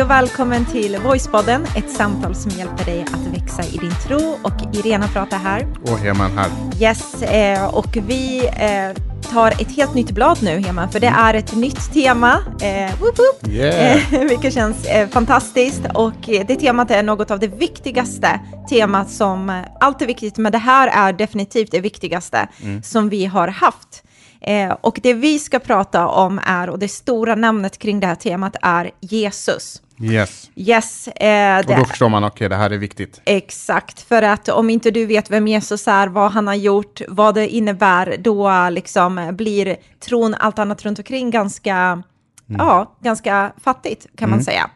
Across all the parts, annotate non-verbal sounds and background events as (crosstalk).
Hej och välkommen till Voicepodden, ett samtal som hjälper dig att växa i din tro. Och Irena pratar här. Och Heman här. Yes, eh, och vi eh, tar ett helt nytt blad nu, Heman, för det är ett nytt tema, eh, whoop whoop, Yeah. (laughs) vilket känns fantastiskt. Och det temat är något av det viktigaste temat som, allt är viktigt, men det här är definitivt det viktigaste som vi har haft. Eh, och det vi ska prata om är, och det stora namnet kring det här temat är Jesus. Yes. Yes, eh, Och då förstår man, okej, det här är viktigt. Exakt, för att om inte du vet vem Jesus är, vad han har gjort, vad det innebär, då liksom blir tron, allt annat runt omkring ganska, ja, ganska fattigt kan man säga.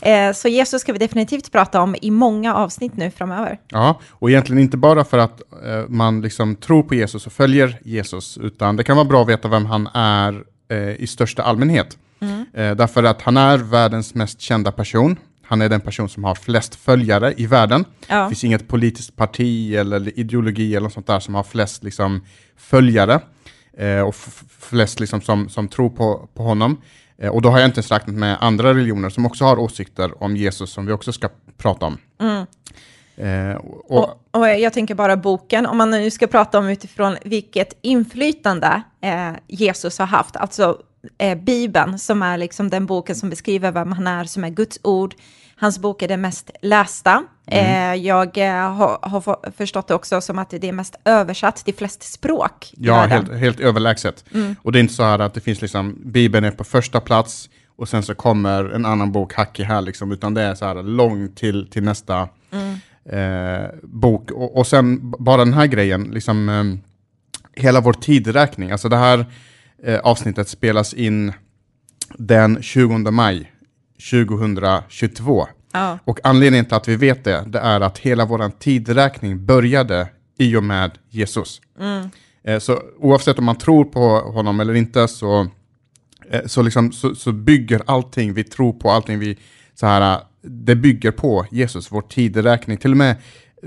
Eh, så Jesus ska vi definitivt prata om i många avsnitt nu framöver. Ja, och egentligen inte bara för att eh, man liksom tror på Jesus och följer Jesus, utan det kan vara bra att veta vem han är eh, i största allmänhet. Eh, därför att han är världens mest kända person. Han är den person som har flest följare i världen. Ja. Det finns inget politiskt parti eller ideologi eller något sånt där som har flest liksom, följare eh, och flest liksom, som, som tror på, på honom. Eh, och då har jag inte ens räknat med andra religioner som också har åsikter om Jesus som vi också ska prata om. Eh, och, Och, och jag tänker bara boken, om man nu ska prata om utifrån vilket inflytande eh, Jesus har haft, alltså eh, Bibeln, som är liksom den boken som beskriver vem han är, som är Guds ord. Hans bok är den mest lästa. Eh, jag eh, har, har förstått det också som att det är mest översatt till flest språk Ja, helt, helt överlägset. Och det är inte så här att det finns liksom, Bibeln är på första plats och sen så kommer en annan bok hack i häl, liksom, utan det är så här långt till, till nästa eh, bok. Och, och sen bara den här grejen, liksom eh, hela vår tidräkning, alltså det här eh, avsnittet spelas in den 20 maj 2022. Ja. Och anledningen till att vi vet det, det är att hela vår tidräkning började i och med Jesus. Eh, Så oavsett om man tror på honom eller inte så, eh, så, liksom, så, så bygger allting vi tror på, allting vi så här, det bygger på Jesus, vår tideräkning. Till och med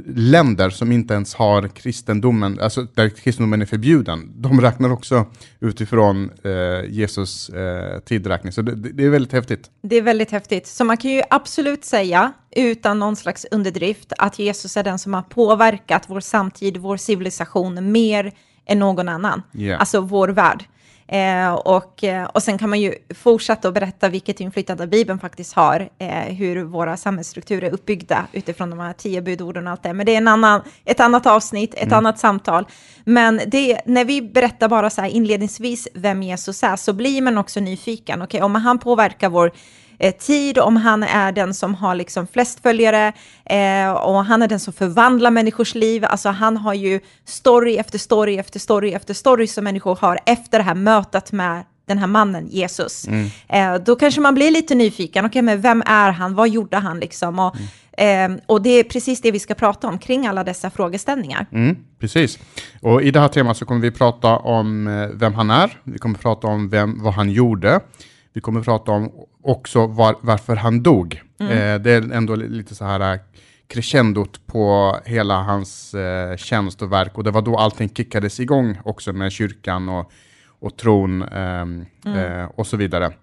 länder som inte ens har kristendomen, alltså där kristendomen är förbjuden, de räknar också utifrån eh, Jesus eh, tideräkning. Så det, det är väldigt häftigt. Det är väldigt häftigt. Så man kan ju absolut säga, utan någon slags underdrift, att Jesus är den som har påverkat vår samtid, vår civilisation, mer än någon annan. Yeah. Alltså vår värld. Eh, och, eh, och sen kan man ju fortsätta att berätta vilket inflytande Bibeln faktiskt har, eh, hur våra samhällsstrukturer är uppbyggda utifrån de här tio budorden och allt det. Men det är en annan, ett annat avsnitt, ett annat samtal. Men det, när vi berättar bara så här inledningsvis vem Jesus är, så blir man också nyfiken. Okej, om han påverkar vår eh, tid, om han är den som har liksom flest följare eh, och han är den som förvandlar människors liv. Alltså han har ju story efter story efter story efter story som människor har efter det här mötet med den här mannen, Jesus. Eh, då kanske man blir lite nyfiken. Okej, men vem är han? Vad gjorde han liksom? Och, eh, och det är precis det vi ska prata om kring alla dessa frågeställningar. Mm, precis. Och i det här temat så kommer vi prata om eh, vem han är. Vi kommer prata om vem, vad han gjorde. Vi kommer prata om också var, varför han dog. Eh, det är ändå li- lite så här eh, crescendot på hela hans eh, tjänst och verk. Och det var då allting kickades igång också med kyrkan och, och tron ehm, eh, och så vidare.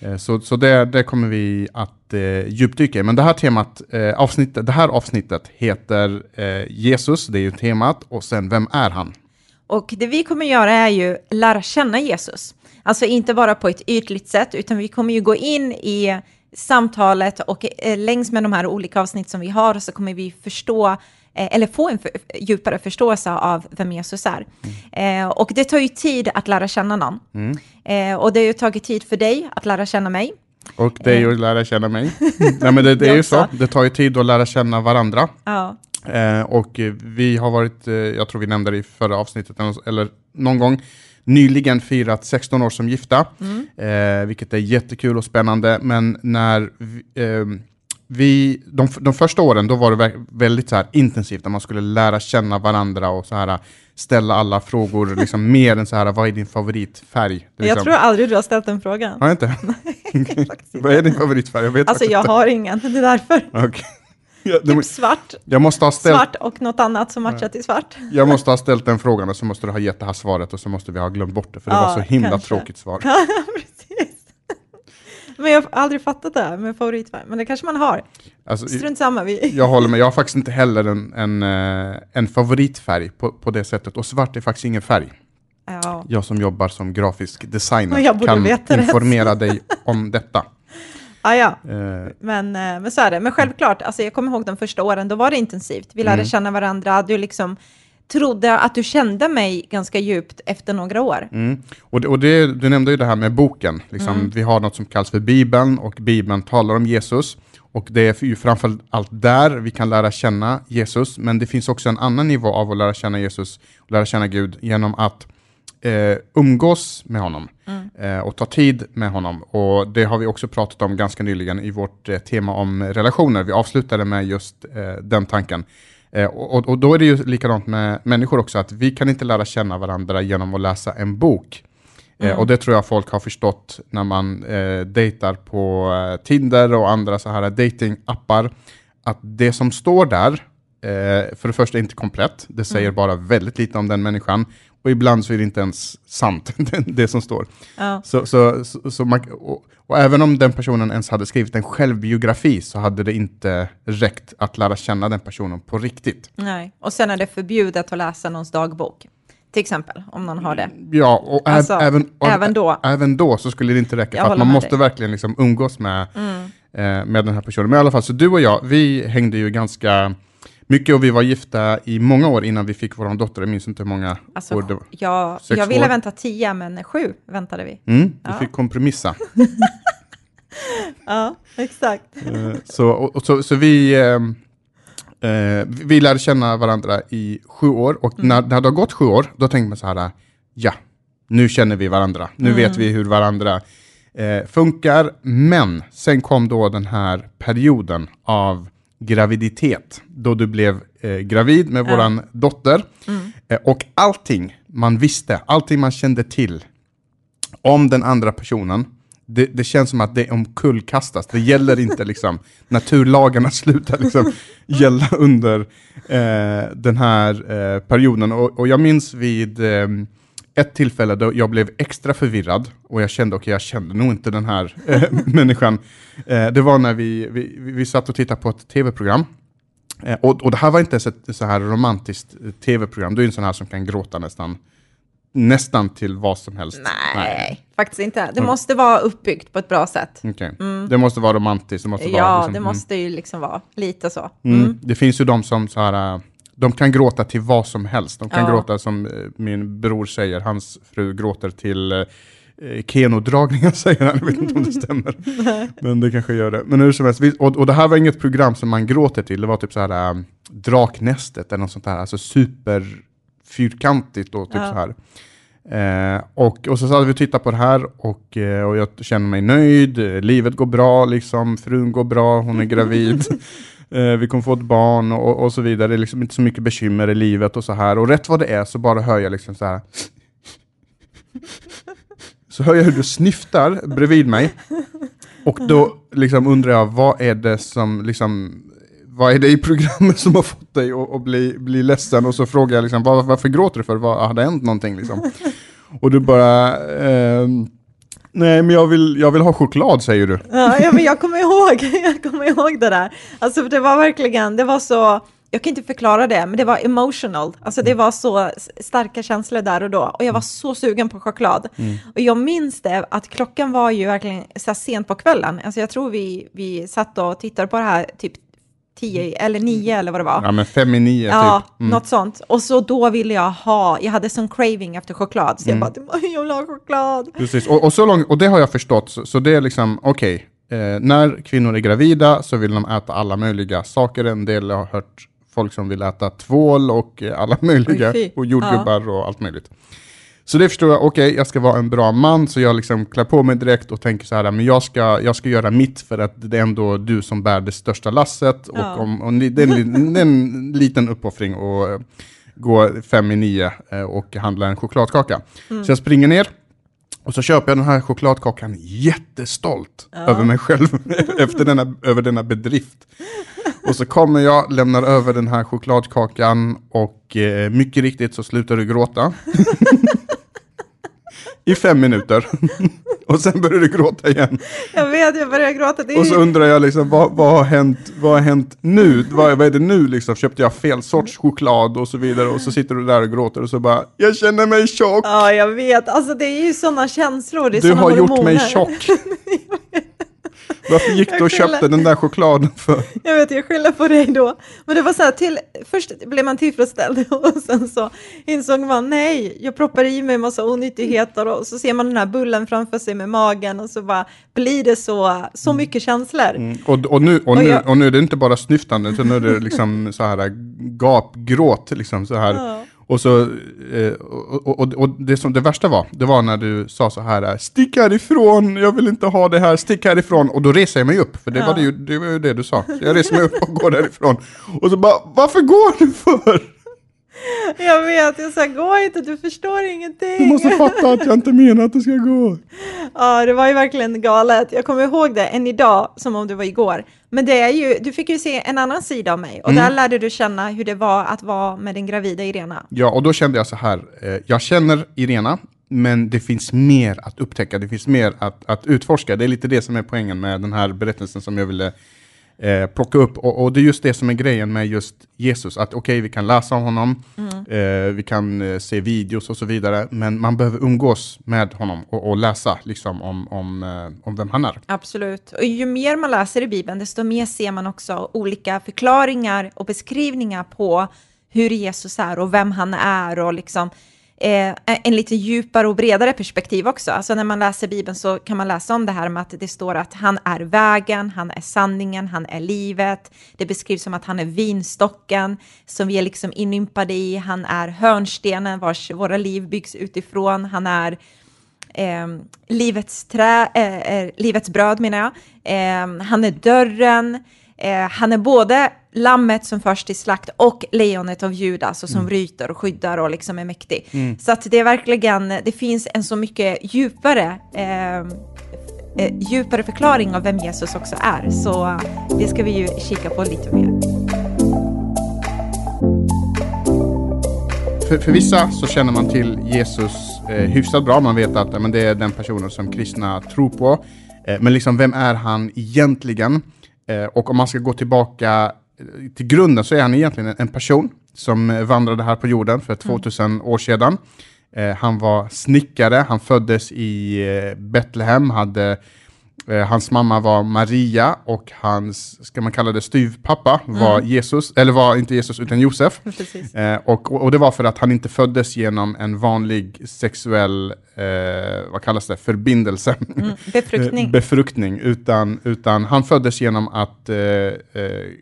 Eh, Så, så det, det kommer vi att eh, djupdyka i. Men det här temat, eh, avsnittet, det här avsnittet heter eh, Jesus, det är ju temat, och sen vem är han? Och det vi kommer göra är ju lära känna Jesus. Alltså inte bara på ett ytligt sätt, utan vi kommer ju gå in i samtalet och eh, längs med de här olika avsnitt som vi har så kommer vi förstå eh, eller få en för, djupare förståelse av vem Jesus är. Eh, och det tar ju tid att lära känna någon. Eh, och det har ju tagit tid för dig att lära känna mig. Och är ju att lära känna mig. Nej men det, det är ju (laughs) så, det tar ju tid att lära känna varandra. Ja. Eh, och vi har varit, eh, jag tror vi nämnde det i förra avsnittet, eller- någon gång, nyligen firat 16 år som gifta, eh, vilket är jättekul och spännande. Men när vi, eh, vi de, de första åren, då var det vä- väldigt så här intensivt, när man skulle lära känna varandra och så här ställa alla frågor, liksom (laughs) mer än så här, vad är din favoritfärg? Är Jag liksom, tror aldrig du har ställt den frågan. Har jag inte? (laughs) Faktiskt (laughs) vad är din favoritfärg? Jag vet Alltså jag inte. har ingen, det är därför. Okej. Jag, det- Typ svart, jag, måste ha ställt, svart och något annat som matchar till svart. jag måste ha ställt den frågan och så måste du ha gett det här svaret och så måste vi ha glömt bort det, för det Ja, var så himla kanske. tråkigt svar. (laughs) Precis. Men jag har aldrig fattat det här med favoritfärg, men det kanske man har. Alltså, Strunt samma. Vi... jag håller med, jag har faktiskt inte heller en, en, eh, en favoritfärg på, på det sättet. Och svart är faktiskt ingen färg. Ja. Jag som jobbar som grafisk designer (laughs) kan informera dig om detta. Ah, ja, Eh, men, eh, men så är det. Men självklart, alltså jag kommer ihåg de första åren, då var det intensivt. Vi lärde Mm. känna varandra, du liksom trodde att du kände mig ganska djupt efter några år. Mm. Och, det, och det, du nämnde ju det här med boken. Liksom, Mm. Vi har något som kallas för Bibeln och Bibeln talar om Jesus. Och det är ju framför allt där vi kan lära känna Jesus, men det finns också en annan nivå av att lära känna Jesus och lära känna Gud genom att eh, umgås med honom eh, och ta tid med honom. Och det har vi också pratat om ganska nyligen i vårt eh, tema om relationer. Vi avslutade med just eh, den tanken. Eh, och, och då är det ju likadant med människor också, att vi kan inte lära känna varandra genom att läsa en bok. Eh, och det tror jag folk har förstått när man eh, dejtar på Tinder och andra så här datingappar. Att det som står där, eh, för det första är inte komplett, det säger bara väldigt lite om den människan. Och ibland så är det inte ens sant, (laughs) det, som står. Ja. Så, så, så, så man, och, och även om den personen ens hade skrivit en självbiografi så hade det inte räckt att lära känna den personen på riktigt. Nej. Och sen är det förbjudet att läsa någons dagbok, till exempel, om någon har det. Ja, och ä- Alltså, även, och, även då. även då så skulle det inte räcka, Jag för att man måste dig. Mm. verkligen liksom umgås med, eh, med den här personen. Men i alla fall, så du och jag, vi hängde ju ganska mycket och vi var gifta i många år innan vi fick vår dotter. Jag minns inte hur många Alltså, år det var. jag, Sex jag ville år. vänta tio, men sju väntade vi. Mm, vi Ja. fick kompromissa. (laughs) Ja, exakt. Eh, så, och, så, så vi, ehm, eh, vi lärde känna varandra i sju år och Mm. när, när det har gått sju år, då tänkte man så här, ja, nu känner vi varandra, nu Mm. vet vi hur varandra eh, funkar, men sen kom då den här perioden av graviditet, då du blev eh, gravid med Ja. våran dotter, Mm. eh, och allting man visste, allting man kände till om den andra personen, det, det känns som att det omkullkastas. Det gäller inte liksom, (laughs) naturlagarna slutar liksom gälla under eh, den här eh, perioden. Och, och jag minns vid eh, ett tillfälle då jag blev extra förvirrad och jag kände, okej jag kände nog inte den här eh, (laughs) människan. Eh, det var när vi, vi, vi satt och tittade på ett tv-program. Eh, och, och det här var inte ens ett så här romantiskt eh, tv-program, du är en sån här som kan gråta nästan, nästan till vad som helst. Nej, faktiskt inte. Det måste vara uppbyggt på ett bra sätt. Okej. Det måste vara romantiskt. Det måste vara, Ja, liksom, det mm. måste ju liksom vara lite så. Mm. Det finns ju de som så här, de kan gråta till vad som helst. De kan Ja. gråta som eh, min bror säger, hans fru gråter till eh, Kenodragningar (laughs) säger han, jag vet inte om det stämmer. (laughs) Men det kanske gör det. Men hur som helst, vi- och, och det här var inget program som man gråter till, det var typ så här äh, Draknästet eller något sånt där, alltså superfyrkantigt och typ Ja. så här. Eh, och, och så hade vi tittat på det här och, eh, och jag känner mig nöjd, eh, livet går bra, liksom, frun går bra, hon är gravid, (laughs) eh, vi kommer få ett barn och, och så vidare. Det är liksom inte så mycket bekymmer i livet och så här. Och rätt vad det är så bara hör jag liksom så här. Så hör jag hur du snyftar bredvid mig. Och då liksom undrar jag, vad är det som liksom vad är det i programmet som har fått dig att, att bli, bli ledsen? Och så frågar jag liksom, var, varför gråter du för? Vad, har det hänt någonting liksom? Och du bara, eh, nej men jag vill, jag vill ha choklad säger du. Ja, ja, men jag kommer ihåg, (laughs) jag kommer ihåg det där. Alltså det var verkligen, det var så, jag kan inte förklara det, men det var emotional. Alltså det var så starka känslor där och då. Och jag var så sugen på choklad. Och jag minns det, att klockan var ju verkligen så sent på kvällen. Alltså jag tror vi, vi satt och tittade på det här typ tio eller nio eller vad det var. Ja men fem i nio Ja, typ. Mm. något sånt. Och så då ville jag ha, jag hade sån craving efter choklad, så jag Mm. bara, jag vill ha choklad. Precis, och, och, så långt, och det har jag förstått, så, så det är liksom, okej, eh, när kvinnor är gravida så vill de äta alla möjliga saker. En del har hört folk som vill äta tvål och eh, alla möjliga, Oj, och jordgubbar och allt möjligt. Så det förstår jag, okej, jag ska vara en bra man, så jag liksom klär på mig direkt och tänker så här, men jag ska, jag ska göra mitt för att det är ändå du som bär det största lasset. Och, Ja. om, och det, är en, det är en liten uppoffring att eh, gå fem i nio eh, och handla en chokladkaka. Så jag springer ner, och så köper jag den här chokladkakan jättestolt över mig själv (laughs) efter denna, över denna bedrift. Och så kommer jag, lämnar över den här chokladkakan och eh, mycket riktigt så slutar du gråta. (laughs) i fem minuter. (laughs) och sen börjar du gråta igen. Jag vet, jag börjar gråta. Det är... Och så undrar jag liksom, vad, vad, har, hänt, vad har hänt nu? Vad, vad är det nu liksom? Köpte jag fel sorts choklad och så vidare? Och så sitter du där och gråter och så bara, jag känner mig tjock. Ja, jag vet. Alltså det är ju sådana känslor. Det är Du har gjort hormoner. mig tjock. (laughs) Varför gick du och skyller- köpte den där chokladen för? Jag vet, jag skyller på dig då. Men det var så här, till, först blev man tillfredsställd (laughs) och sen så insåg man nej, jag proppar i mig massa onyttigheter och så ser man den här bullen framför sig med magen och så bara blir det så, så mycket känslor. Och, och, nu, och, Och nu, jag- och nu är det inte bara snyftande, utan nu är det liksom så här gapgråt. Liksom så här. Ja. Och, så, eh, och, och, och, det som det värsta var, det var när du sa så här, stick härifrån, jag vill inte ha det här, stick härifrån. Och då reser jag mig upp, för det, Ja. var, det, ju, det var ju det du sa. Så jag reser mig upp och går därifrån. Och så bara, varför går du för? Jag vet, jag sa gå inte, du förstår ingenting. Du måste fatta att jag inte menar att du ska gå. Ja, det var ju verkligen galet. Jag kommer ihåg det än idag, som om det var igår. Men det är ju, du fick ju se en annan sida av mig och Mm. där lärde du känna hur det var att vara med den gravida Irena. Ja, och då kände jag så här, eh, jag känner Irena, men det finns mer att upptäcka, det finns mer att, att utforska. Det är lite det som är poängen med den här berättelsen som jag ville eh, plocka upp. Och, och det är just det som är grejen med just Jesus, att okej, vi kan läsa om honom, eh, vi kan eh, se videos och så vidare, men man behöver umgås med honom och, och läsa liksom, om, om, eh, om vem han är. Absolut. Och ju mer man läser i Bibeln, desto mer ser man också olika förklaringar och beskrivningar på hur Jesus är och vem han är och liksom eh, en lite djupare och bredare perspektiv också. Alltså när man läser Bibeln så kan man läsa om det här med att det står att han är vägen, han är sanningen, han är livet. Det beskrivs som att han är vinstocken som vi är liksom inympade i. Han är hörnstenen vars våra liv byggs utifrån. Han är eh, livets, trä, eh, eh, livets bröd menar jag. Eh, han är dörren. Eh, han är både lammet som förs till slakt och lejonet av Juda, alltså som ryter och skyddar och liksom är mäktig. Så att det är verkligen, det finns en så mycket djupare eh, eh, djupare förklaring av vem Jesus också är. Så eh, det ska vi ju kika på lite mer. För, för vissa så känner man till Jesus eh, hyfsat bra, man vet att men det är den personen som kristna tror på. Eh, men liksom, vem är han egentligen? Eh, och om man ska gå tillbaka eh, till grunden så är han egentligen en- person som eh, vandrade här på jorden för 2000 år sedan. Han var snickare, han föddes i eh, Betlehem, hade hans mamma var Maria och hans, ska man kalla det styvpappa, var Jesus, eller var inte Jesus utan Josef. (laughs) Eh, och, och det var för att han inte föddes genom en vanlig sexuell, eh, vad kallas det, förbindelse. Mm, (laughs) befruktning. Eh, Befruktning, utan, utan han föddes genom att eh, eh,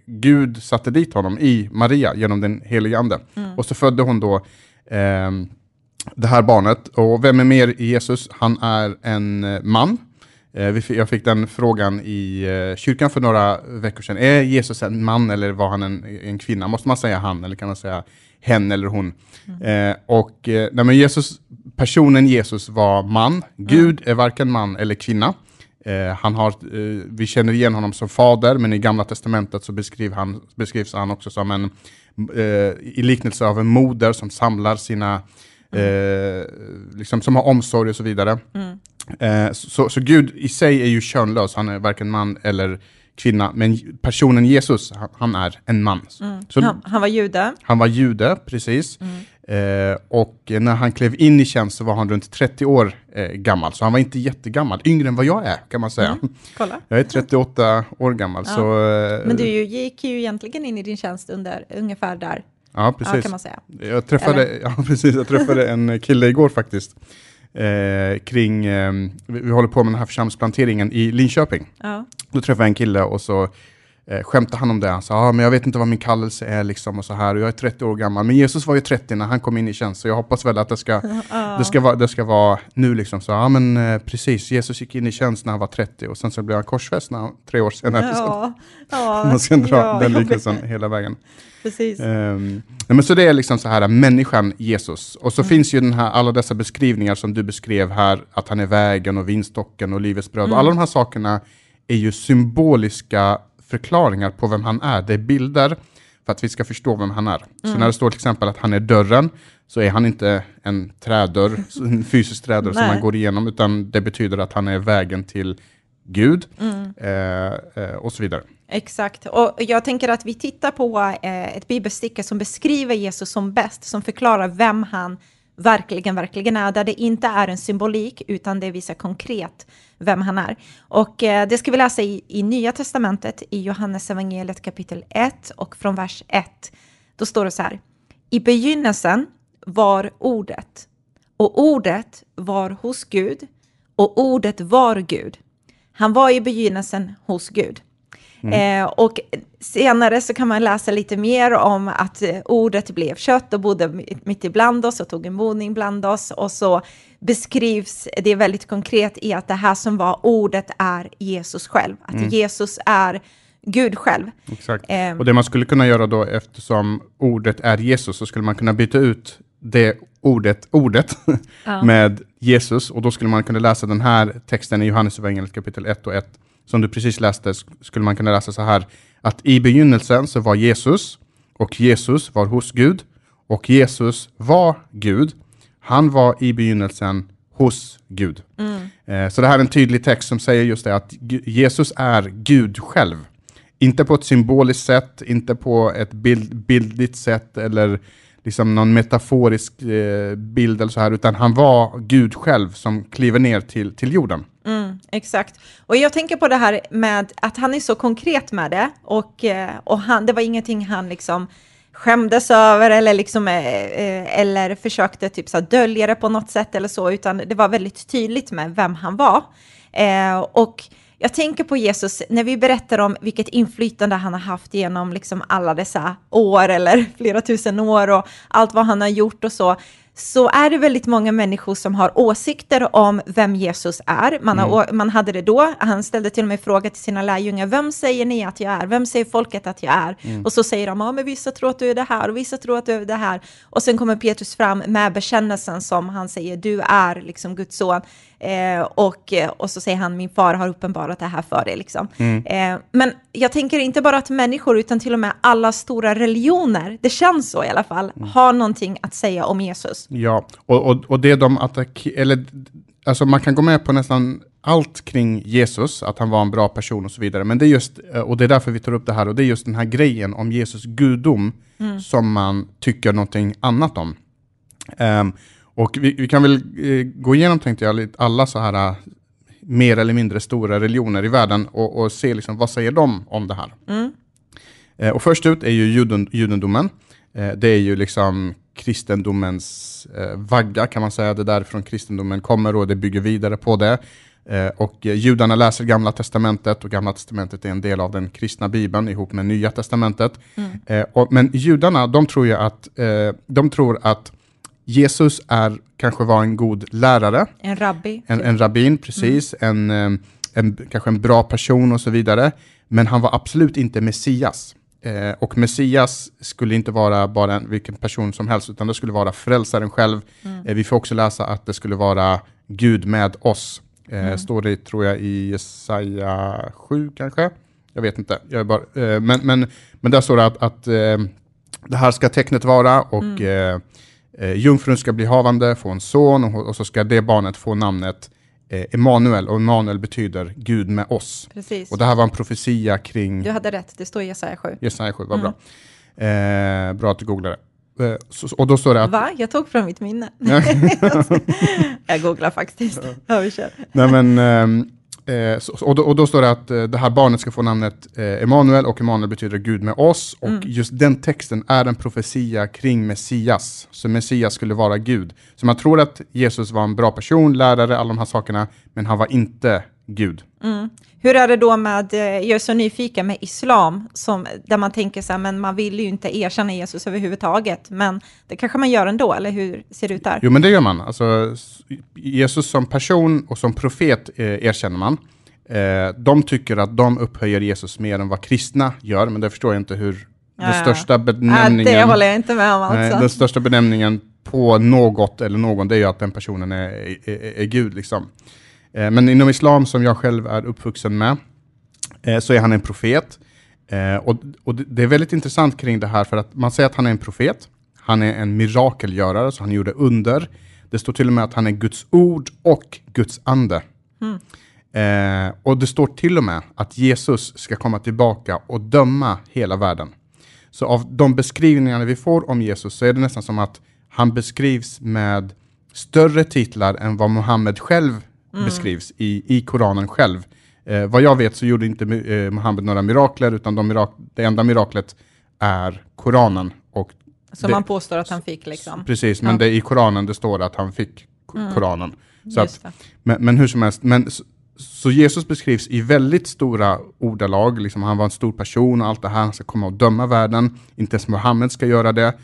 Gud satte dit honom i Maria genom den helige ande. Och så födde hon då det här barnet. Och vem är mer Jesus? Han är en eh, man. Eh, jag fick den frågan i eh, kyrkan för några veckor sedan. Är Jesus en man eller var han en, en kvinna? Måste man säga han eller kan man säga hen eller hon? Eh, och eh, nej, men Jesus, personen Jesus var man. Gud är varken man eller kvinna. Eh, han har, eh, vi känner igen honom som fader, men i Gamla Testamentet så beskriv han, beskrivs han också som en, i liknelse av en moder som samlar sina, eh, liksom, som har omsorg och så vidare. Eh, så, så Gud i sig är ju könlös, han är varken man eller kvinna, men personen Jesus, han, han är en man. Så Han, han var jude. han var jude, precis. Eh, och när han klev in i tjänst så var han runt 30 år eh, gammal, så han var inte jättegammal. Yngre än vad jag är, kan man säga. Kolla. Jag är 38 år gammal, Ja. så... Eh, Men du gick ju egentligen in i din tjänst under ungefär där, ja, ja, precis. kan man säga. Jag träffade, ja, precis, jag träffade en (laughs) kille igår faktiskt. Eh, kring, eh, vi, vi håller på med den här församlingsplanteringen i Linköping. Ja. Då träffade jag en kille och så eh, skämtade han om det. Han sa, ah, men jag vet inte vad min kallelse är liksom och så här. Och jag är 30 år gammal. Men Jesus var ju 30 när han kom in i tjänst. Så jag hoppas väl att det ska, (laughs) det ska, vara, det ska vara nu liksom. Så, ja men eh, precis, Jesus gick in i tjänst när han var 30 och sen så blev han korsfäst när han, tre år senare. Ja, (laughs) ja, (laughs) man ska dra ja, den liknelsen hela vägen. Precis. Nej, men så det är liksom så här, människan Jesus. Och så finns ju den här, alla dessa beskrivningar som du beskrev här, att han är vägen och vinstocken och livets bröd. Och alla de här sakerna är ju symboliska förklaringar på vem han är. Det är bilder för att vi ska förstå vem han är. Så när det står till exempel att han är dörren, så är han inte en trädörr, (laughs) en fysisk trädörr som man går igenom, utan det betyder att han är vägen till Gud eh, eh, och så vidare. Exakt, och jag tänker att vi tittar på eh, ett bibelstycke som beskriver Jesus som bäst, som förklarar vem han verkligen, verkligen är, där det inte är en symbolik, utan det visar konkret vem han är. Och eh, det ska vi läsa i, i Nya Testamentet, i Johannes evangeliet kapitel 1 och från vers 1. Då står det så här, i begynnelsen var ordet, och ordet var hos Gud, och ordet var Gud. Han var i begynnelsen hos Gud. Eh, och senare så kan man läsa lite mer om att eh, ordet blev kött och bodde mi- mitt ibland oss och tog en boning bland oss. Och så beskrivs det väldigt konkret i att det här som var ordet är Jesus själv. Att Jesus är Gud själv. Exakt. Ehm. Och det man skulle kunna göra då, eftersom ordet är Jesus, så skulle man kunna byta ut det ordet, ordet (laughs) med Jesus, och då skulle man kunna läsa den här texten i Johannes evangeliet kapitel 1 och 1, som du precis läste, sk- skulle man kunna läsa så här, att i begynnelsen så var Jesus, och Jesus var hos Gud, och Jesus var Gud. Han var i begynnelsen hos Gud. Eh, Så det här är en tydlig text som säger just det, att Jesus är Gud själv. Inte på ett symboliskt sätt, inte på ett bild, bildligt sätt eller liksom någon metaforisk eh, bild eller så här, utan han var Gud själv som kliver ner till, till jorden. Mm, exakt. Och jag tänker på det här med att han är så konkret med det och, eh, och han, det var ingenting han liksom skämdes över eller, liksom, eh, eh, eller försökte typ så dölja det på något sätt eller så, utan det var väldigt tydligt med vem han var. Eh, och jag tänker på Jesus, när vi berättar om vilket inflytande han har haft genom liksom alla dessa år eller (laughs) flera tusen år och allt vad han har gjort och så, så är det väldigt många människor som har åsikter om vem Jesus är. Man, har, å- man hade det då, han ställde till och med fråga till sina lärjungar, vem säger ni att jag är? Vem säger folket att jag är? Och så säger de, ja men vissa tror att du är det här och vissa tror att du är det här. Och sen kommer Petrus fram med bekännelsen som han säger, du är liksom Guds son. Eh, och, eh, och så säger han, min far har uppenbarat det här för dig. Liksom. Eh, men jag tänker inte bara att människor, utan till och med alla stora religioner, det känns så i alla fall, har någonting att säga om Jesus. Ja, och, och, och det de attackerar, eller alltså man kan gå med på nästan allt kring Jesus, att han var en bra person och så vidare, men det är just, eh, och det är därför vi tar upp det här, och det är just den här grejen om Jesus gudom som man tycker någonting annat om. Ehm, och vi, vi kan väl eh, gå igenom, tänkte jag, alla så här eh, mer eller mindre stora religioner i världen och, och se liksom, vad säger de om det här. Eh, och först ut är ju juden, judendomen. Eh, det är ju liksom kristendomens eh, vagga kan man säga. Det är därifrån kristendomen kommer och det bygger vidare på det. Eh, och judarna läser gamla testamentet och gamla testamentet är en del av den kristna bibeln ihop med nya testamentet. Eh, och, men judarna, de tror ju att, de tror att Jesus är, kanske var en god lärare, En rabbi. en, typ. en rabbin, precis, en, eh, en, kanske en bra person och så vidare. Men han var absolut inte Messias. Eh, och Messias skulle inte vara bara en, vilken person som helst, utan det skulle vara frälsaren själv. Eh, vi får också läsa att det skulle vara Gud med oss. Eh, Står det, tror jag, i Jesaja 7 kanske? Jag vet inte. Jag är bara, eh, men, men, men där står det att, att eh, det här ska tecknet vara och eh, eh, jungfrun ska bli havande, få en son och, och så ska det barnet få namnet eh, Emanuel. Och Emanuel betyder Gud med oss. Precis. Och det här var en profetia kring Du hade rätt, det står i Jesaja 7. Jesaja 7, vad bra. Eh, bra att du googlade. Eh, så, och då står det att... Va? Jag tog från mitt minne. (laughs) jag googlar faktiskt. Ja, vi kör. Nej, men, ehm, eh, så, och, då, och då står det att eh, det här barnet ska få namnet eh, Emanuel och Emanuel betyder Gud med oss. Och just den texten är en profetia kring Messias. Så Messias skulle vara Gud. Så man tror att Jesus var en bra person, lärare, alla de här sakerna, men han var inte Gud. Hur är det då med, eh, jag är så nyfiken med islam, som, där man tänker så här, men man vill ju inte erkänna Jesus överhuvudtaget, men det kanske man gör ändå, eller hur ser det ut där? Jo, men det gör man. Alltså, Jesus som person och som profet eh, erkänner man. Eh, de tycker att de upphöjer Jesus mer än vad kristna gör, men det förstår jag inte hur Ja, den ja. största Nej, benämningen... det håller jag inte med om Nej, alltså. den största benämningen på något eller någon, det är ju att den personen är, är, är Gud. Liksom. Eh, men inom islam, som jag själv är uppvuxen med, eh, så är han en profet. Eh, och, och det är väldigt intressant kring det här, för att man säger att han är en profet, han är en mirakelgörare, så han gjorde under. Det står till och med att han är Guds ord och Guds ande. Eh, och det står till och med att Jesus ska komma tillbaka och döma hela världen. Så av de beskrivningarna vi får om Jesus så är det nästan som att han beskrivs med större titlar än vad Muhammed själv beskrivs i, i Koranen själv. Eh, vad jag vet så gjorde inte eh, Muhammed några mirakler, utan de mirak det enda miraklet är Koranen. Och Som man påstår att han fick liksom. Precis, men Ja. det, i Koranen det står att han fick Ko- Koranen. Så Just att, men, men hur som helst, men, så, så Jesus beskrivs i väldigt stora ordalag, liksom han var en stor person och allt det här, han ska komma och döma världen, inte ens Muhammed ska göra det.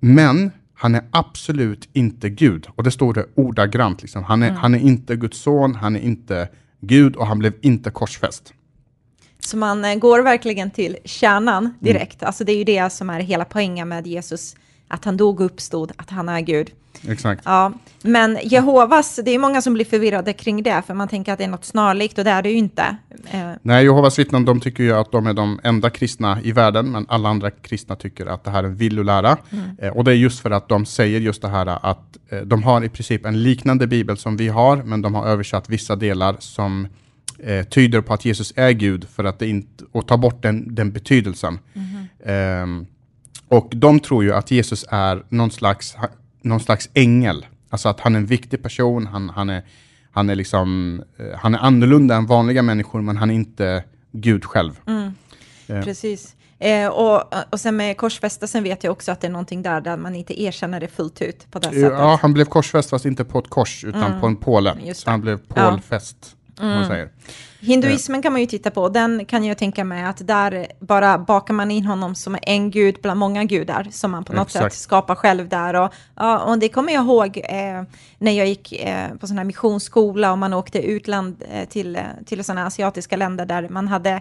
Men han är absolut inte Gud, och det står det ordagrant. Liksom. Han, är, han är inte Guds son, han är inte Gud och han blev inte korsfäst. Så man eh, går verkligen till kärnan Mm. direkt. Alltså det är ju det som är hela poängen med Jesus, att han dog och uppstod, att han är Gud. Exakt. Ja, men Jehovas, det är många som blir förvirrade kring det, för man tänker att det är något snarlikt och det är det ju inte. Eh, Nej, Jehovas vittnen de tycker ju att de är de enda kristna i världen, men alla andra kristna tycker att det här är en villolära. Eh, och det är just för att de säger just det här att eh, de har i princip en liknande bibel som vi har, men de har översatt vissa delar som eh, tyder på att Jesus är Gud, för att det inte, och ta bort den, den betydelsen. Ehm, och de tror ju att Jesus är någon slags, någon slags ängel, alltså att han är en viktig person, han, han är han är, liksom, eh, han är annorlunda än vanliga människor, men han är inte Gud själv. Ja. Precis. Eh, och, och sen med korsfästelsen vet jag också att det är någonting där, där man inte erkänner det fullt ut på det sättet. Ja, han blev korsfäst, fast inte på ett kors, utan på en påle. Så han blev Ja. pålfäst, som säger. Hinduismen kan man ju titta på, den kan jag tänka mig att där bara bakar man in honom som en gud bland många gudar som man på något Exakt. sätt skapar själv där. Och, och det kommer jag ihåg eh, när jag gick eh, på sån här missionsskola och man åkte utland eh, till, eh, till sådana asiatiska länder där man hade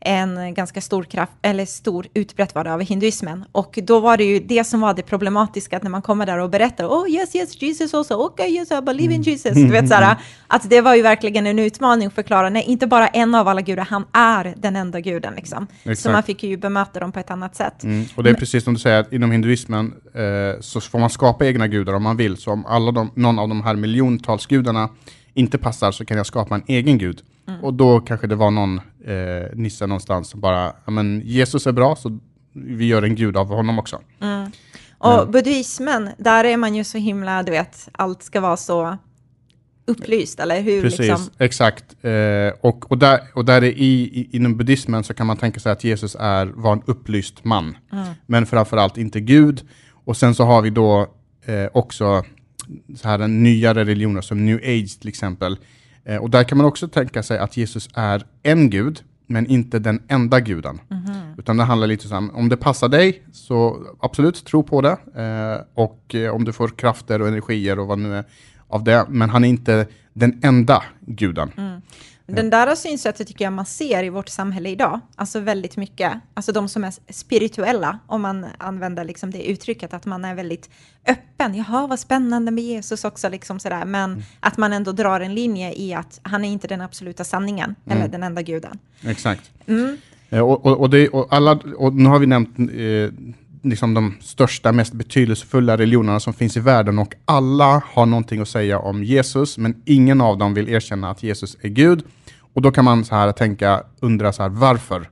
en ganska stor kraft, eller stor det av hinduismen. Och då var det ju det som var det problematiska, att när man kommer där och berättar, oh yes, yes, Jesus also, okay, yes, I believe in Jesus. Du vet såhär, att det var ju verkligen en utmaning att förklara, nej, inte bara en av alla gudar, han är den enda guden liksom. Så Exakt. man fick ju bemöta dem på ett annat sätt. Mm. Och det är precis som du säger, att inom hinduismen eh, så får man skapa egna gudar om man vill. Så om alla de, någon av de här miljontals gudarna inte passar så kan jag skapa en egen gud. Och då kanske det var någon eh, nisse någonstans som bara, men Jesus är bra så vi gör en gud av honom också. Och buddhismen, där är man ju så himla, du vet, allt ska vara så upplyst, eller hur? Precis, Liksom. exakt. Eh, och, och, där, och där är i, i, inom buddhismen så kan man tänka sig att Jesus är, var en upplyst man. Men framförallt inte Gud. Och sen så har vi då eh, också så här nyare religioner som new age till exempel. Eh, och där kan man också tänka sig att Jesus är en gud, men inte den enda guden. Utan det handlar lite om, om det passar dig, så absolut, tro på det. Eh, och eh, om du får krafter och energier och vad nu är av det. Men han är inte den enda guden. Den där synsättet tycker jag man ser i vårt samhälle idag, alltså väldigt mycket. Alltså de som är spirituella, om man använder liksom det uttrycket, att man är väldigt öppen. Jaha, vad spännande med Jesus också, liksom sådär. Men att man ändå drar en linje i att han är inte den absoluta sanningen, eller den enda guden. Exakt. Mm. Eh, och, och, och, det, och, alla, och nu har vi nämnt eh, liksom de största, mest betydelsefulla religionerna som finns i världen och alla har någonting att säga om Jesus, men ingen av dem vill erkänna att Jesus är Gud. Och då kan man så här tänka, undra så här, varför?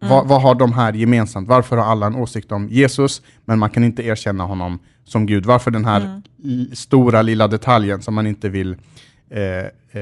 Vad, vad har de här gemensamt? Varför har alla en åsikt om Jesus, men man kan inte erkänna honom som Gud? Varför den här l- stora lilla detaljen som man inte vill, eh,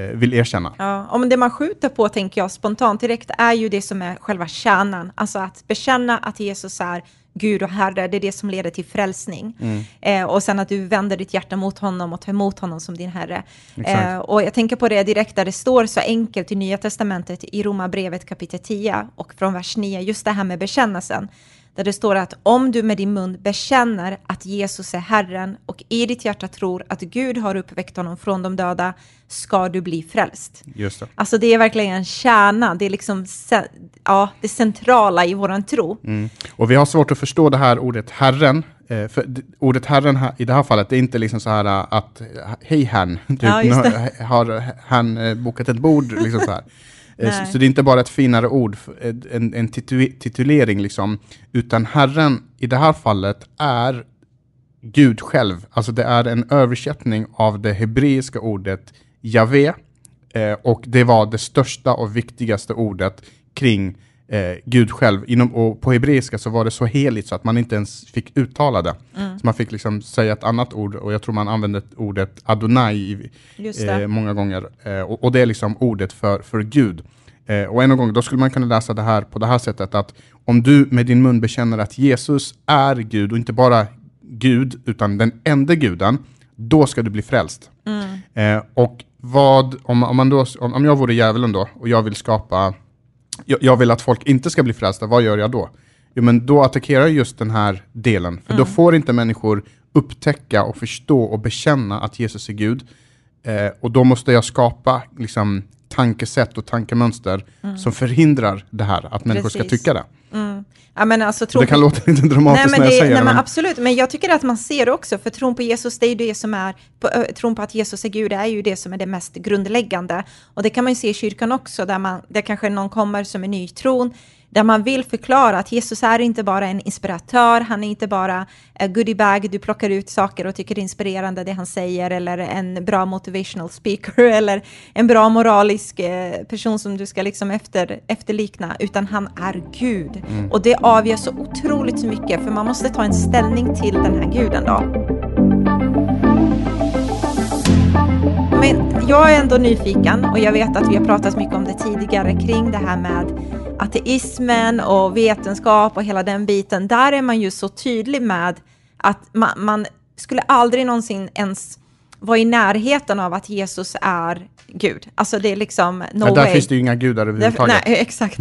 eh, vill erkänna? Ja, men det man skjuter på, tänker jag, spontant direkt, är ju det som är själva kärnan. Alltså att bekänna att Jesus är Gud och Herre, det är det som leder till frälsning. Eh, och sen att du vänder ditt hjärta mot honom och tar emot honom som din Herre. Eh, och jag tänker på det direkt där det står så enkelt i Nya Testamentet i Romarbrevet kapitel 10 och från vers 9, just det här med bekännelsen. Där det står att om du med din mun bekänner att Jesus är Herren och i ditt hjärta tror att Gud har uppväckt honom från de döda ska du bli frälst. Just det. Alltså det är verkligen en kärna, det är liksom ja, det centrala i våran tro. Mm. Och vi har svårt att förstå det här ordet Herren. Eh, för ordet Herren i det här fallet, det är inte liksom så här eh, att, hej Herrn, (laughs) typ, Ja, har han eh, bokat ett bord, liksom så här. (laughs) Eh. Så, så det är inte bara ett finare ord, en, en titu, titulering liksom, utan Herren i det här fallet är Gud själv. Alltså det är en översättning av det hebreiska ordet Javé eh, och det var det största och viktigaste ordet kring eh, Gud själv. Inom, och på hebreiska så var det så heligt så att man inte ens fick uttala det. Mm. Så man fick liksom säga ett annat ord och jag tror man använde ordet Adonai eh, många gånger. Eh, och, och det är liksom ordet för, för Gud. Eh, och en gång, då skulle man kunna läsa det här på det här sättet att om du med din mun bekänner att Jesus är Gud och inte bara Gud utan den enda guden, då ska du bli frälst. Eh, och vad, om, om, man då, om, om jag vore djävulen då och jag vill skapa, jag, jag vill att folk inte ska bli frälsta, vad gör jag då? Jo men då attackerar jag just den här delen, för då får inte människor upptäcka och förstå och bekänna att Jesus är Gud. Eh, och då måste jag skapa liksom, tankesätt och tankemönster som förhindrar det här, att människor ska Precis. tycka det. Ja, men alltså, tron Det kan låta lite dramatiskt nej, men när jag det, säger nej, det. men Men, absolut, men jag tycker att man ser det också, för tron på Jesus, det är ju det som är, på, ö, tron på att Jesus är Gud, det är ju det som är det mest grundläggande. Och det kan man ju se i kyrkan också, där, man, där kanske någon kommer som är ny i tron, där man vill förklara att Jesus är inte bara en inspiratör, han är inte bara goodiebag, du plockar ut saker och tycker det är inspirerande det han säger, eller en bra motivational speaker, (laughs) eller en bra moralisk eh, person som du ska liksom efter, efterlikna, utan han är Gud. Och det avgör så otroligt mycket, för man måste ta en ställning till den här guden då. Men jag är ändå nyfiken och jag vet att vi har pratat mycket om det tidigare kring det här med ateismen och vetenskap och hela den biten. Där är man ju så tydlig med att man, man skulle aldrig någonsin ens vara i närheten av att Jesus är Gud. Alltså det är liksom no ja, där way. finns det ju inga gudar överhuvudtaget. nej, (laughs) exakt.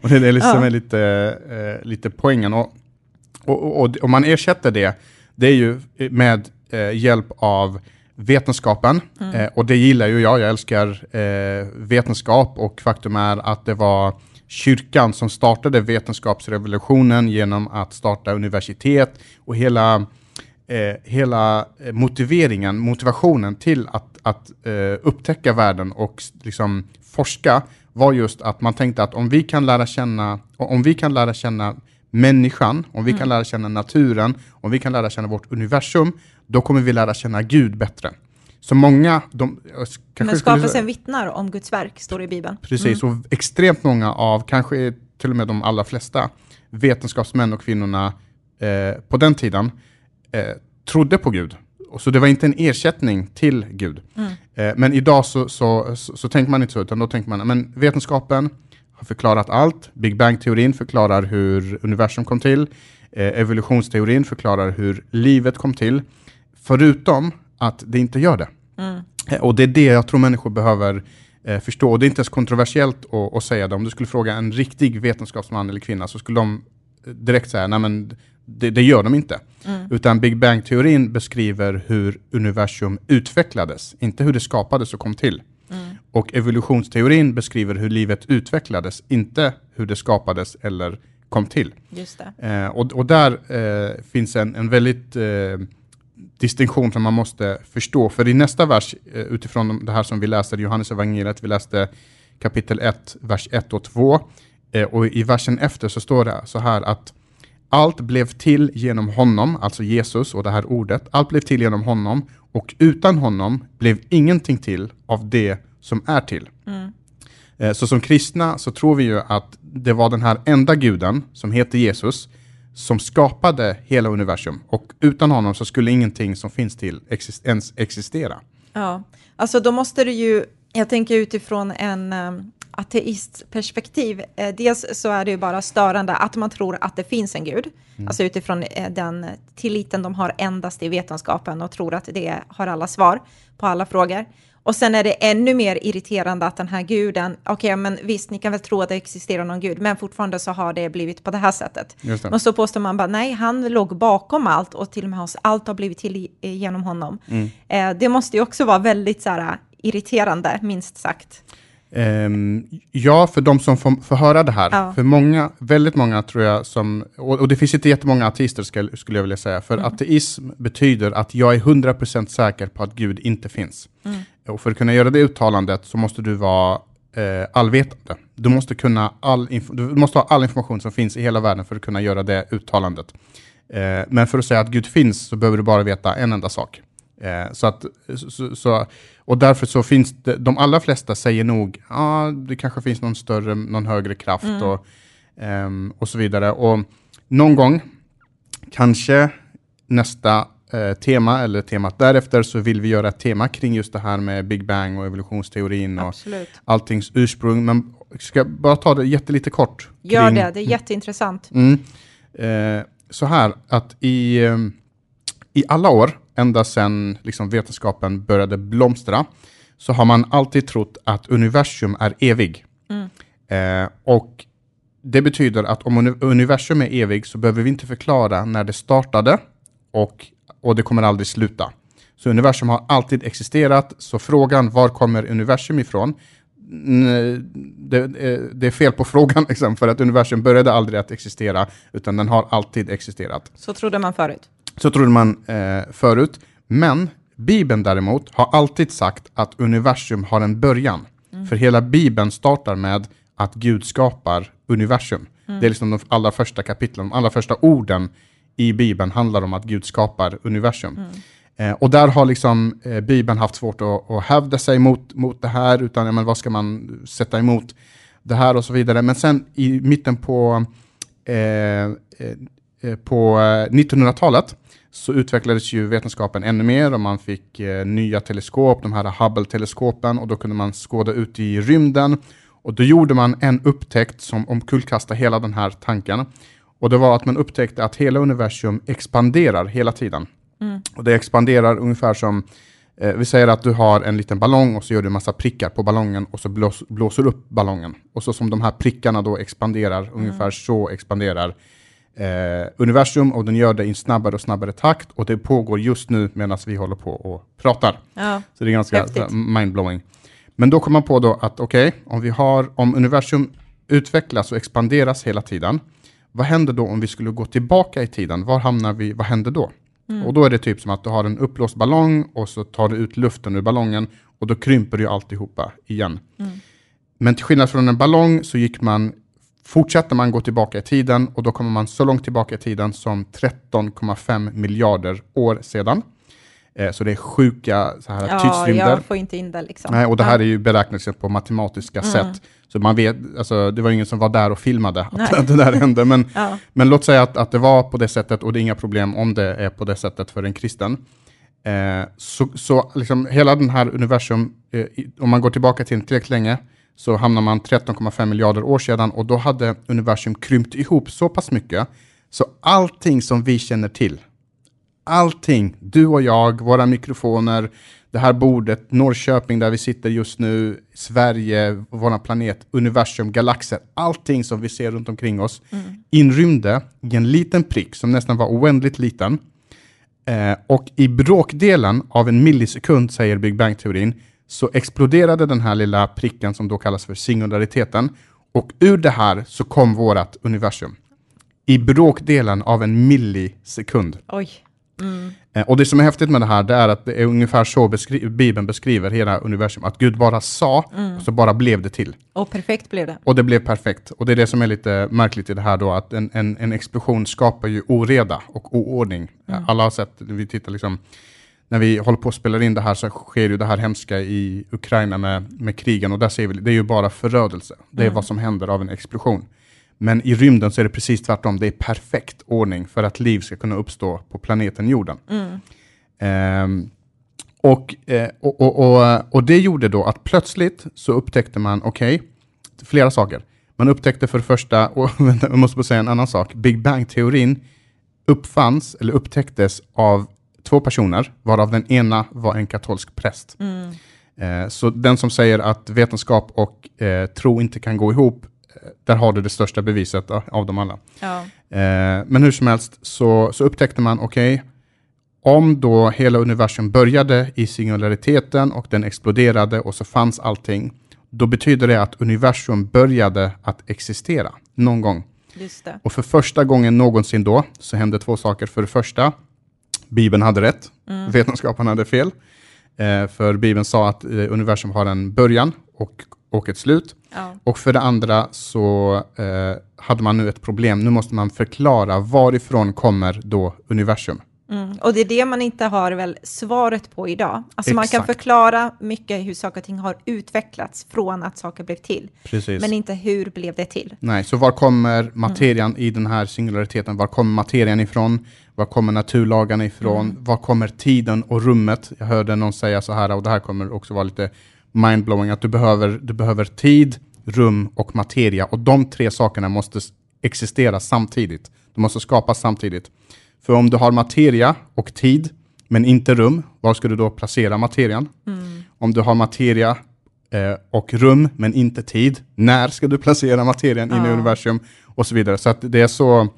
Och det är det som Ja. lite, eh, lite poängen. Och, och, och, och man ersätter det, det är ju med eh, hjälp av vetenskapen. Eh, och det gillar ju jag, jag älskar eh, vetenskap och faktum är att det var kyrkan som startade vetenskapsrevolutionen genom att starta universitet och hela eh, hela motiveringen, motivationen till att, att eh, upptäcka världen och liksom forska var just att man tänkte att om vi kan lära känna, om vi kan lära känna människan, om vi kan lära känna naturen, om vi kan lära känna vårt universum, då kommer vi lära känna Gud bättre. Så många, de, Men skapelsen vittnar om Guds verk, står det i Bibeln. Precis, och extremt många av, kanske till och med de allra flesta, vetenskapsmän och kvinnorna eh, på den tiden eh, trodde på Gud. Så det var inte en ersättning till Gud. Eh, men idag så, så, så, så tänker man inte så, utan då tänker man men vetenskapen har förklarat allt. Big Bang-teorin förklarar hur universum kom till. Eh, evolutionsteorin förklarar hur livet kom till. Förutom att det inte gör det. Eh, Och det är det jag tror människor behöver eh, förstå. Och det är inte ens kontroversiellt att, att säga det. Om du skulle fråga en riktig vetenskapsman eller kvinna så skulle de eh, direkt säga, nej men det, det gör de inte. Utan Big Bang-teorin beskriver hur universum utvecklades, inte hur det skapades och kom till. Och evolutionsteorin beskriver hur livet utvecklades, inte hur det skapades eller kom till. Just. Eh, och, och där eh, finns en, en väldigt eh, distinktion som man måste förstå. För i nästa vers, eh, utifrån de- det här som vi läste i Johannes evangeliet, vi läste kapitel 1, vers 1 och 2. Eh, och i versen efter så står det så här att allt blev till genom honom, alltså Jesus och det här ordet. Allt blev till genom honom och utan honom blev ingenting till av det som är till. Eh, Så som kristna så tror vi ju att det var den här enda guden som heter Jesus som skapade hela universum och utan honom så skulle ingenting som finns till exist- ens existera. Ja, alltså då måste du ju, jag tänker utifrån en um, ateistperspektiv, eh, dels så är det ju bara störande att man tror att det finns en gud, alltså utifrån eh, den tilliten de har endast i vetenskapen och tror att det har alla svar på alla frågor. Och sen är det ännu mer irriterande att den här guden, okej, men visst, ni kan väl tro att det existerar någon gud, men fortfarande så har det blivit på det här sättet. Det. Men så påstår man bara, nej, han låg bakom allt och till och med oss, allt har blivit till genom honom. Eh, det måste ju också vara väldigt så här, irriterande, minst sagt. Ehm, ja, för de som får, får höra det här. Ja. För många, väldigt många tror jag som, och, och det finns inte jättemånga ateister ska, skulle jag vilja säga, för ateism betyder att jag är 100% säker på att Gud inte finns. Och för att kunna göra det uttalandet så måste du vara eh, allvetande. Du måste, kunna all du måste ha all information som finns i hela världen för att kunna göra det uttalandet. Eh, men för att säga att Gud finns så behöver du bara veta en enda sak. Eh, så att, så, så, och därför så finns det, de allra flesta säger nog, ja, ah, det kanske finns någon större, någon högre kraft mm. och, um, och så vidare. Och någon gång, kanske nästa eh, tema eller temat därefter så vill vi göra ett tema kring just det här med Big Bang och evolutionsteorin och Absolut. alltings ursprung. Men ska jag bara ta det jättelite kort? Gör det, det är jätteintressant. Mm, eh, så här, att i, eh, i alla år, ända sedan liksom vetenskapen började blomstra, så har man alltid trott att universum är evig. Mm. Eh, och det betyder att om universum är evig så behöver vi inte förklara när det startade och, och det kommer aldrig sluta. Så universum har alltid existerat, så frågan var kommer universum ifrån? Det, det, är fel på (laughs) frågan, liksom, för att universum började aldrig att existera, utan den har alltid existerat. Så trodde man förut? Så trodde man eh, förut, men Bibeln däremot har alltid sagt att universum har en början. Mm. För hela Bibeln startar med att Gud skapar universum. Mm. Det är liksom de allra första kapitlen, de allra första orden i Bibeln handlar om att Gud skapar universum. Mm. Eh, och där har liksom eh, Bibeln haft svårt att, att hävda sig mot, mot det här, utan ja, men vad ska man sätta emot det här och så vidare. Men sen i mitten på, eh, eh, eh på 1900-talet eh, så utvecklades ju vetenskapen ännu mer och man fick nya teleskop, de här Hubble-teleskopen, och då kunde man skåda ut i rymden. Och då gjorde man en upptäckt som omkullkastade hela den här tanken. Och det var att man upptäckte att hela universum expanderar hela tiden. Mm. Och det expanderar ungefär som, eh, vi säger att du har en liten ballong och så gör du en massa prickar på ballongen och så blås, blåser upp ballongen. Och så som de här prickarna då expanderar, mm. ungefär så expanderar eh, universum och den gör det i en snabbare och snabbare takt och det pågår just nu medan vi håller på och pratar. Ja, så det är ganska mindblowing. Men då kom man på då att okej, okay, om, om universum utvecklas och expanderas hela tiden, vad händer då om vi skulle gå tillbaka i tiden? Var hamnar vi? Vad händer då? Mm. Och då är det typ som att du har en uppblåst ballong och så tar du ut luften ur ballongen och då krymper ju alltihopa igen. Mm. Men till skillnad från en ballong så gick man, fortsätter man gå tillbaka i tiden och då kommer man så långt tillbaka i tiden som 13,5 miljarder år sedan. Eh, så det är sjuka så här, ja, tidsrymder. jag får inte in det liksom. Nej, och det här är ju beräknat på matematiska mm. sätt. Så man vet, alltså, det var ingen som var där och filmade att, att (laughs) det där hände. Men, ja. men låt säga att, att det var på det sättet och det är inga problem om det är på det sättet för en kristen. Eh, så så liksom, hela den här universum, eh, om man går tillbaka till tillräckligt länge, så hamnar man 13,5 miljarder år sedan och då hade universum krympt ihop så pass mycket så allting som vi känner till, allting, du och jag, våra mikrofoner, det här bordet, Norrköping där vi sitter just nu, Sverige, vår planet, universum, galaxer, allting som vi ser runt omkring oss, mm. inrymde i en liten prick som nästan var oändligt liten. Eh, och i bråkdelen av en millisekund, säger Big Bang-teorin, så exploderade den här lilla pricken som då kallas för singulariteten. Och ur det här så kom vårt universum. I bråkdelen av en millisekund. Oj. Mm. Och det som är häftigt med det här, det är att det är ungefär så beskri Bibeln beskriver hela universum. Att Gud bara sa, mm. och så bara blev det till. Och perfekt blev det. Och det blev perfekt. Och det är det som är lite märkligt i det här då, att en, en, en explosion skapar ju oreda och oordning. Mm. Alla har sett, vi tittar liksom, när vi håller på att spela in det här så sker ju det här hemska i Ukraina med, med krigen och där ser vi, det är ju bara förödelse. Det är mm. vad som händer av en explosion. Men i rymden så är det precis tvärtom. Det är perfekt ordning för att liv ska kunna uppstå på planeten jorden. Mm. Um, och, eh, och, och, och, och, det gjorde då att plötsligt så upptäckte man, okej, okay, flera saker. Man upptäckte för det första, (laughs) och jag måste bara säga en annan sak, Big Bang-teorin uppfanns, eller upptäcktes av två personer, varav den ena var en katolsk präst. Mm. Eh, så den som säger att vetenskap och eh, tro inte kan gå ihop där har du det största beviset av dem alla. Ja. Eh, men hur som helst så, så upptäckte man, okej, okay, om då hela universum började i singulariteten och den exploderade och så fanns allting, då betyder det att universum började att existera någon gång. Och för första gången någonsin då så hände två saker. För det första, Bibeln hade rätt, mm. vetenskapen hade fel. Eh, för Bibeln sa att eh, universum har en början och och ett slut. Ja. Och för det andra så eh, hade man nu ett problem. Nu måste man förklara varifrån kommer då universum. Mm. Och det är det man inte har väl svaret på idag. Alltså man kan Exakt. förklara mycket hur saker och ting har utvecklats från att saker blev till. Precis. Men inte hur blev det till. Nej, så var kommer materian i den här singulariteten? Var kommer materian ifrån? Var kommer naturlagarna ifrån? Var kommer tiden och rummet? Jag hörde någon säga så här, och det här kommer också vara lite mindblowing, att du behöver, du behöver tid, rum och materia. Och de tre sakerna måste existera samtidigt. De måste skapas samtidigt. För om du har materia och tid, men inte rum, var ska du då placera materian? Om du har materia eh, och rum, men inte tid, när ska du placera materian in i Ja. universum? Och så vidare. Så att det är så,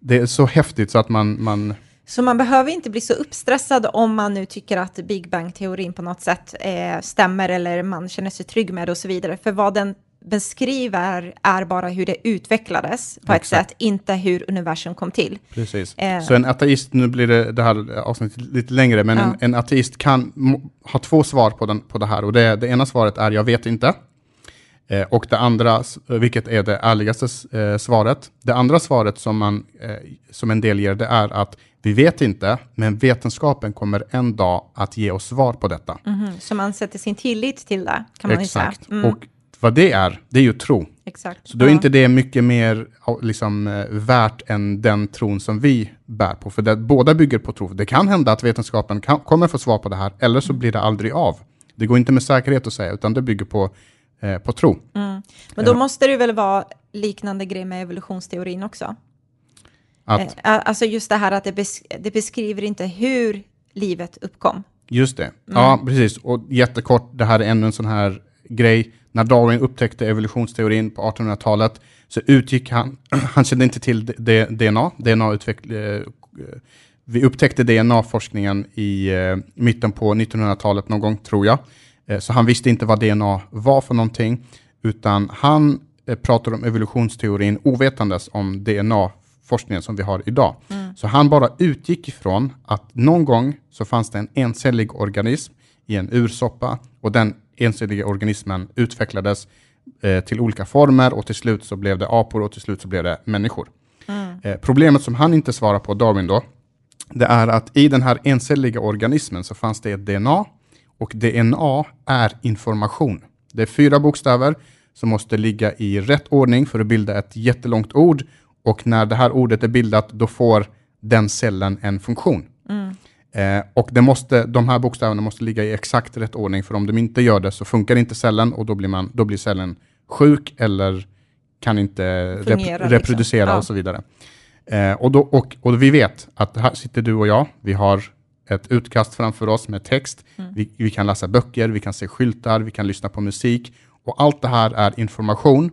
det är så häftigt så att man, man Så man behöver inte bli så uppstressad om man nu tycker att Big Bang-teorin på något sätt eh, stämmer eller man känner sig trygg med det och så vidare. För vad den beskriver är bara hur det utvecklades på ett Exakt. sätt, inte hur universum kom till. Precis. Eh. Så en ateist, nu blir det, det här avsnittet lite längre, men Ja. en, en ateist kan ha två svar på, den, på det här. Och det, det ena svaret är jag vet inte. Eh, och det andra, vilket är det ärligaste eh, svaret. Det andra svaret som, man, eh, som en del ger, det är att vi vet inte, men vetenskapen kommer en dag att ge oss svar på detta. Mhm. Så man sätter sin tillit till det, kan man Exakt. säga. Mm, Och vad det är, det är ju tro. exakt. Så då är Ja. inte det mycket mer liksom, värt än den tron som vi bär på. För det, båda bygger på tro. Det kan hända att vetenskapen kan, kommer få svar på det här, eller så blir det aldrig av. Det går inte med säkerhet att säga, utan det bygger på, eh, på tro. Men då måste det väl vara liknande grej med evolutionsteorin också? Att, Eh, alltså just det här att det, bes det beskriver inte hur livet uppkom. Just det. Ja, Mm. precis. Och jättekort, det här är ännu en sån här grej. När Darwin upptäckte evolutionsteorin på 1800-talet så utgick han, (clears throat) han kände inte till DNA, DNA eh, vi upptäckte DNA-forskningen i eh, mitten på 1900-talet någon gång, tror jag. Eh, så han visste inte vad DNA var för någonting, utan han eh, pratade om evolutionsteorin ovetandes om DNA-forskningen som vi har idag. Så han bara utgick ifrån att någon gång så fanns det en encellig organism i en ursoppa och den encelliga organismen utvecklades eh, till olika former och till slut så blev det apor och till slut så blev det människor. Eh, problemet som han inte svarar på, Darwin då, det är att i den här encelliga organismen så fanns det ett DNA och DNA är information. Det är fyra bokstäver som måste ligga i rätt ordning för att bilda ett jättelångt ord och när det här ordet är bildat då får den cellen en funktion. Eh, och det måste, de här bokstäverna måste ligga i exakt rätt ordning för om de inte gör det så funkar inte cellen och då blir, man, då blir cellen sjuk eller kan inte rep- Fungera, liksom. reproducera Ja. och så vidare. Eh, och, då, och, och vi vet att här sitter du och jag, vi har ett utkast framför oss med text, Mm. vi, vi kan läsa böcker, vi kan se skyltar, vi kan lyssna på musik och allt det här är information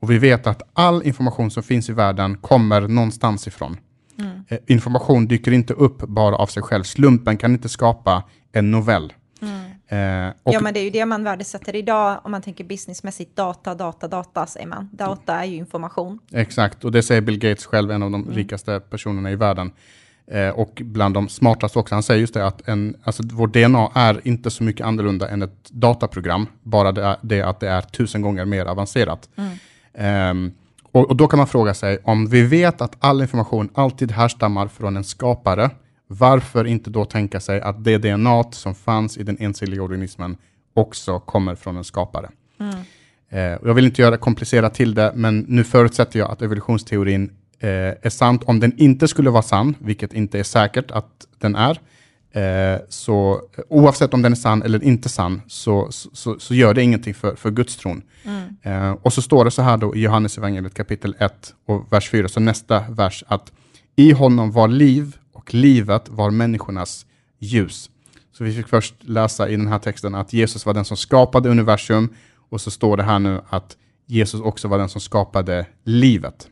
och vi vet att all information som finns i världen kommer någonstans ifrån. Mm. Eh, information dyker inte upp bara av sig själv, slumpen kan inte skapa en novell. Eh, Mm. Ja, men det är ju det man värdesätter idag om man tänker businessmässigt. Data, data, data säger man. Data är ju information. Exakt, och det säger Bill Gates själv, en av de rikaste personerna i världen. Eh, och bland de smartaste också. Han säger just det att en, alltså vårt DNA är inte så mycket annorlunda än ett dataprogram, bara det, det att det är tusen gånger mer avancerat. Ehm, och, och då kan man fråga sig, om vi vet att all information alltid härstammar från en skapare, varför inte då tänka sig att det DNA som fanns i den encelliga organismen också kommer från en skapare? Eh, och jag vill inte göra komplicerat till det, men nu förutsätter jag att evolutionsteorin eh, är sant. Om den inte skulle vara sann, vilket inte är säkert att den är, eh, så oavsett om den är sann eller inte sann, så, så, så gör det ingenting för, för gudstron. Eh, och så står det så här då i Johannes evangeliet kapitel 1 och vers 4, så nästa vers, att i honom var liv och livet var människornas ljus. Så vi fick först läsa i den här texten att Jesus var den som skapade universum och så står det här nu att Jesus också var den som skapade livet.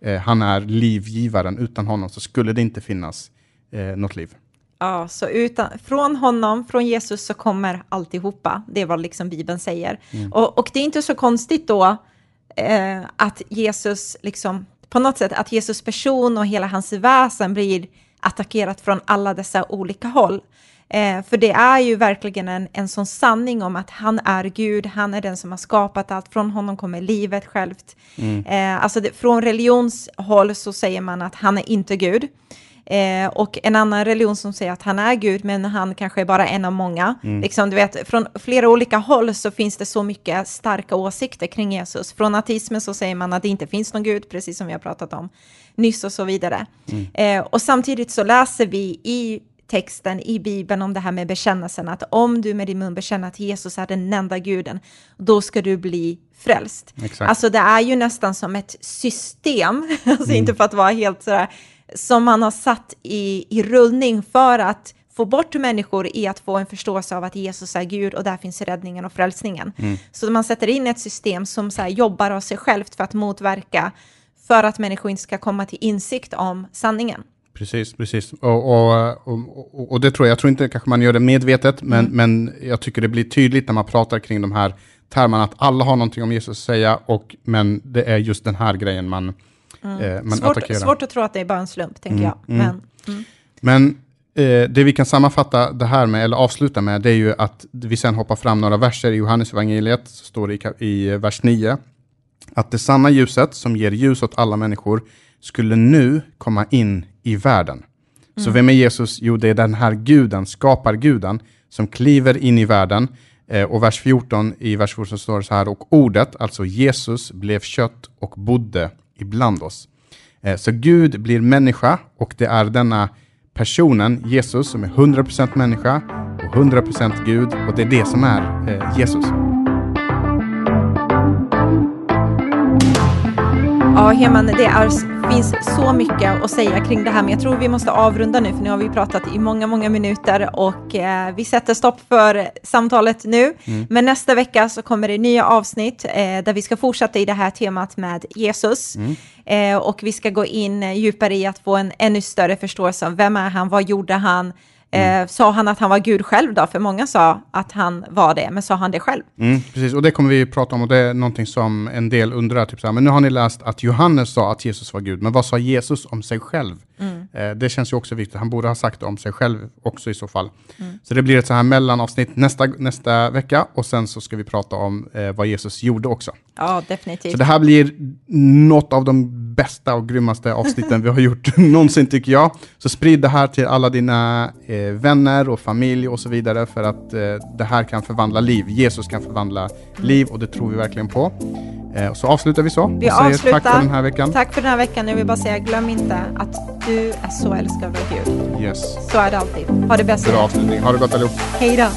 Eh, han är livgivaren, utan honom så skulle det inte finnas eh, något liv. Ja, så utan, från honom, från Jesus, så kommer alltihopa. Det är vad liksom Bibeln säger. Och, och det är inte så konstigt då eh, att Jesus, liksom, på något sätt, att Jesus person och hela hans väsen blir attackerat från alla dessa olika håll. Eh, för det är ju verkligen en, en sån sanning om att han är Gud, han är den som har skapat allt, från honom kommer livet självt. Mm. Eh, alltså det, från religionshåll så säger man att han är inte Gud. Eh, och en annan religion som säger att han är Gud, men han kanske är bara en av många. Mm. Liksom, du vet, från flera olika håll så finns det så mycket starka åsikter kring Jesus. Från ateismen så säger man att det inte finns någon Gud, precis som vi har pratat om nyss och så vidare. Mm. Eh, och samtidigt så läser vi i texten i Bibeln om det här med bekännelsen, att om du med din mun bekänner att Jesus är den enda guden, då ska du bli frälst. Exakt. Alltså det är ju nästan som ett system, (laughs) alltså mm. inte för att vara helt sådär, som man har satt i, i rullning för att få bort människor i att få en förståelse av att Jesus är Gud och där finns räddningen och frälsningen. Mm. Så man sätter in ett system som så jobbar av sig självt för att motverka för att människor inte ska komma till insikt om sanningen. Precis, precis. Och, och, och, och, det tror jag, jag tror inte kanske man gör det medvetet, men, mm. men jag tycker det blir tydligt när man pratar kring de här termerna, att alla har någonting om Jesus att säga, och, men det är just den här grejen man, mm. eh, man svårt, attackerar. Svårt att tro att det är bara en slump, tänker mm. jag. Mm. Men, mm. men eh, det vi kan sammanfatta det här med, eller avsluta med, det är ju att vi sen hoppar fram några verser i Johannes evangeliet, står det i, i vers 9, att det sanna ljuset som ger ljus åt alla människor skulle nu komma in i världen. Mm. Så vem är Jesus? Jo, det är den här guden, skaparguden, som kliver in i världen. Eh, och vers 14 i vers 14 står det så här, och ordet, alltså Jesus, blev kött och bodde ibland oss. Eh, så Gud blir människa och det är denna personen, Jesus, som är 100% människa och 100% Gud och det är det som är eh, Jesus. Ja, Heman, det är, finns så mycket att säga kring det här, men jag tror vi måste avrunda nu, för nu har vi pratat i många, många minuter och eh, vi sätter stopp för samtalet nu. Mm. Men nästa vecka så kommer det nya avsnitt eh, där vi ska fortsätta i det här temat med Jesus. Mm. Eh, och vi ska gå in djupare i att få en ännu större förståelse av vem är han, vad gjorde han, Mm. Eh, sa han att han var Gud själv då? För många sa att han var det, men sa han det själv? Mm, precis, och det kommer vi prata om och det är någonting som en del undrar. Typ så här, men nu har ni läst att Johannes sa att Jesus var Gud, men vad sa Jesus om sig själv? Mm. Eh, det känns ju också viktigt, han borde ha sagt det om sig själv också i så fall. Mm. Så det blir ett så här mellanavsnitt nästa, nästa vecka och sen så ska vi prata om eh, vad Jesus gjorde också. Ja, definitivt. Så det här blir något av de bästa och grymmaste avsnitten vi har gjort (laughs) någonsin tycker jag. Så sprid det här till alla dina eh, vänner och familj och så vidare för att eh, det här kan förvandla liv. Jesus kan förvandla liv och det tror vi verkligen på. Eh, så avslutar vi så. Vi avslutar. Tack för den här veckan. Tack för den här veckan. Jag vill bara säga, glöm inte att du är så älskad av Gud. Yes. Så är det alltid. Ha det bäst. Bra avslutning. Ha det gott allihop. Hej då.